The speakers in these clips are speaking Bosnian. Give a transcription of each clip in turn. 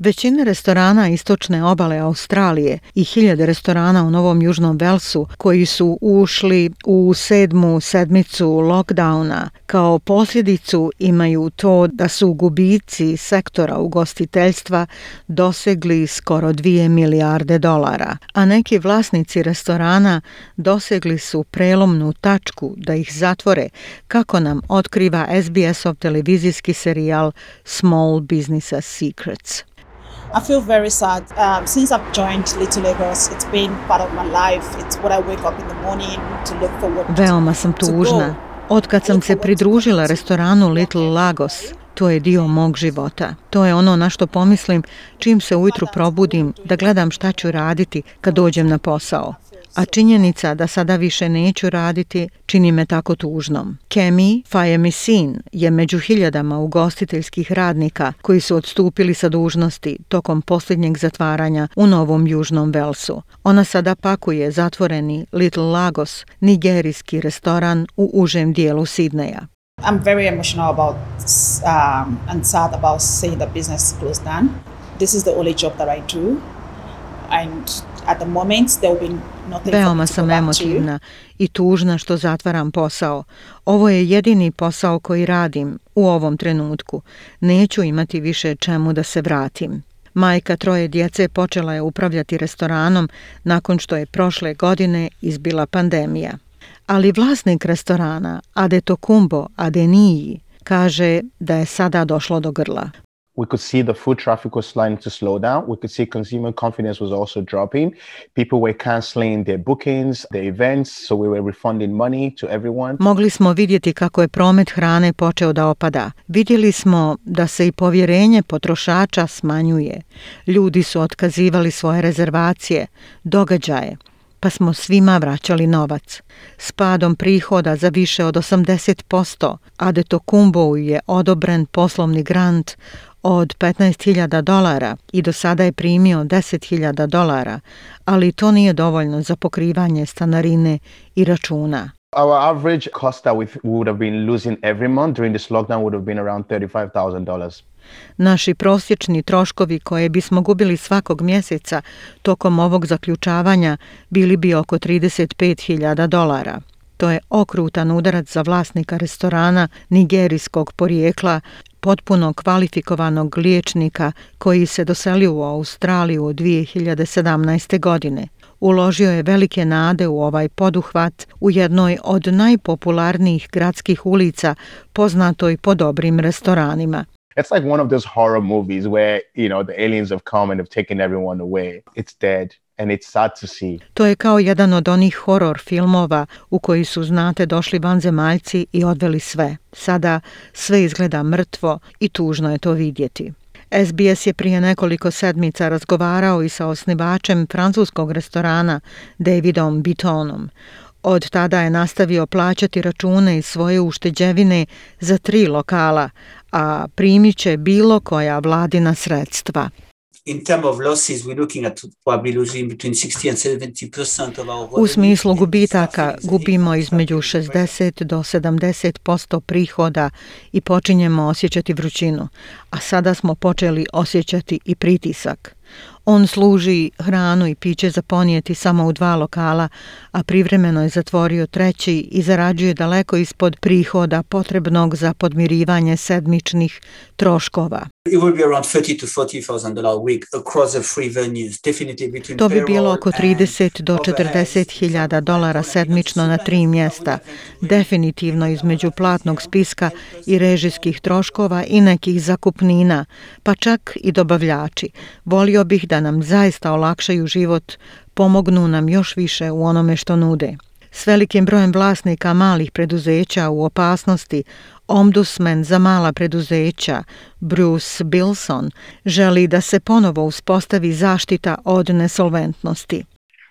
Većina restorana istočne obale Australije i hiljade restorana u Novom Južnom Velsu koji su ušli u sedmu sedmicu lockdowna kao posljedicu imaju to da su gubici sektora ugostiteljstva dosegli skoro 2 milijarde dolara, a neki vlasnici restorana dosegli su prelomnu tačku da ih zatvore kako nam otkriva SBS-ov televizijski serijal Small Business Secrets. I feel very sad. Um, since I've joined Little Lagos, it's been part of my life. It's what I wake up in the morning to look forward to. Veoma sam tužna. Od kad sam se pridružila restoranu Little Lagos, to je dio mog života. To je ono na što pomislim čim se ujutru probudim da gledam šta ću raditi kad dođem na posao a činjenica da sada više neću raditi čini me tako tužnom. Kemi Fajemisin je među hiljadama ugostiteljskih radnika koji su odstupili sa dužnosti tokom posljednjeg zatvaranja u Novom Južnom Velsu. Ona sada pakuje zatvoreni Little Lagos, nigerijski restoran u užem dijelu Sidneja. I'm very emotional about um, and sad about seeing the business close down. This is the only job that I do Veoma sam emotivna i tužna što zatvaram posao. Ovo je jedini posao koji radim u ovom trenutku. Neću imati više čemu da se vratim. Majka troje djece počela je upravljati restoranom nakon što je prošle godine izbila pandemija. Ali vlasnik restorana, Adetokumbo Adeniji, kaže da je sada došlo do grla we could see the food traffic was starting to slow down. We could see consumer confidence was also dropping. People were canceling their bookings, their events, so we were refunding money to everyone. Mogli smo vidjeti kako je promet hrane počeo da opada. Vidjeli smo da se i povjerenje potrošača smanjuje. Ljudi su otkazivali svoje rezervacije, događaje, pa smo svima vraćali novac. S padom prihoda za više od 80%, Adeto Kumbo je odobren poslovni grant od 15.000 dolara i do sada je primio 10.000 dolara, ali to nije dovoljno za pokrivanje stanarine i računa. Our average cost that we would have been losing every month during this lockdown would have been around $35,000. Naši prosječni troškovi koje bismo gubili svakog mjeseca tokom ovog zaključavanja bili bi oko 35.000 dolara. To je okrutan udarac za vlasnika restorana nigerijskog porijekla potpuno kvalifikovanog liječnika koji se doselio u Australiju 2017. godine. Uložio je velike nade u ovaj poduhvat u jednoj od najpopularnijih gradskih ulica poznatoj po dobrim restoranima. It's like one of those horror movies where, you know, the aliens have come and have taken everyone away. It's dead and it's sad to see. To je kao jedan od onih horor filmova u koji su, znate, došli vanzemaljci i odveli sve. Sada sve izgleda mrtvo i tužno je to vidjeti. SBS je prije nekoliko sedmica razgovarao i sa osnivačem francuskog restorana Davidom Bitonom. Od tada je nastavio plaćati račune iz svoje ušteđevine za tri lokala, a primit će bilo koja vladina sredstva in term of losses we're looking at probably losing between 60 and 70% of our U smislu gubitaka gubimo između 60 do 70% prihoda i počinjemo osjećati vrućinu, a sada smo počeli osjećati i pritisak. On služi hranu i piće za ponijeti samo u dva lokala, a privremeno je zatvorio treći i zarađuje daleko ispod prihoda potrebnog za podmirivanje sedmičnih troškova. To bi bilo oko 30 do 40 hiljada dolara sedmično na tri mjesta, definitivno između platnog spiska i režijskih troškova i nekih zakupnina, pa čak i dobavljači. Volio bih da nam zaista olakšaju život, pomognu nam još više u onome što nude. S velikim brojem vlasnika malih preduzeća u opasnosti, omdusmen za mala preduzeća Bruce Bilson želi da se ponovo uspostavi zaštita od nesolventnosti.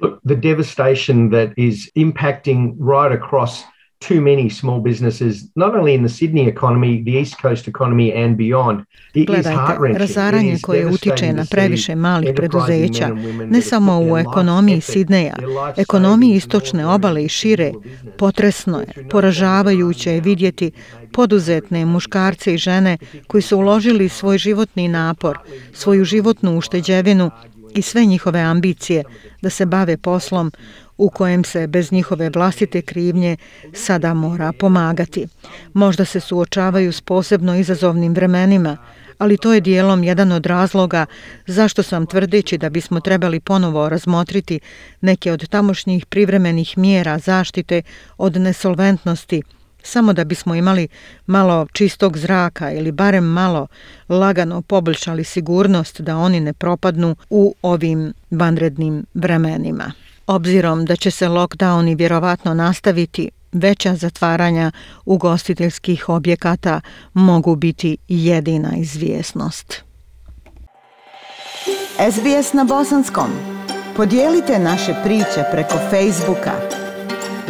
Look, the devastation that is impacting right across too many small businesses, not only in the Sydney economy, the East Coast economy and beyond. Gledajte, razaranje koje utiče na previše malih preduzeća, ne samo u ekonomiji Sidneja, ekonomiji istočne obale i šire, potresno je, poražavajuće je vidjeti poduzetne muškarce i žene koji su uložili svoj životni napor, svoju životnu ušteđevinu i sve njihove ambicije da se bave poslom u kojem se bez njihove vlastite krivnje sada mora pomagati. Možda se suočavaju s posebno izazovnim vremenima, ali to je dijelom jedan od razloga zašto sam tvrdeći da bismo trebali ponovo razmotriti neke od tamošnjih privremenih mjera zaštite od nesolventnosti, samo da bismo imali malo čistog zraka ili barem malo lagano poboljšali sigurnost da oni ne propadnu u ovim vanrednim vremenima. Obzirom da će se lockdowni vjerovatno nastaviti, veća zatvaranja ugostiteljskih objekata mogu biti jedina izvjesnost. SBS na bosanskom. Podijelite naše priče preko Facebooka.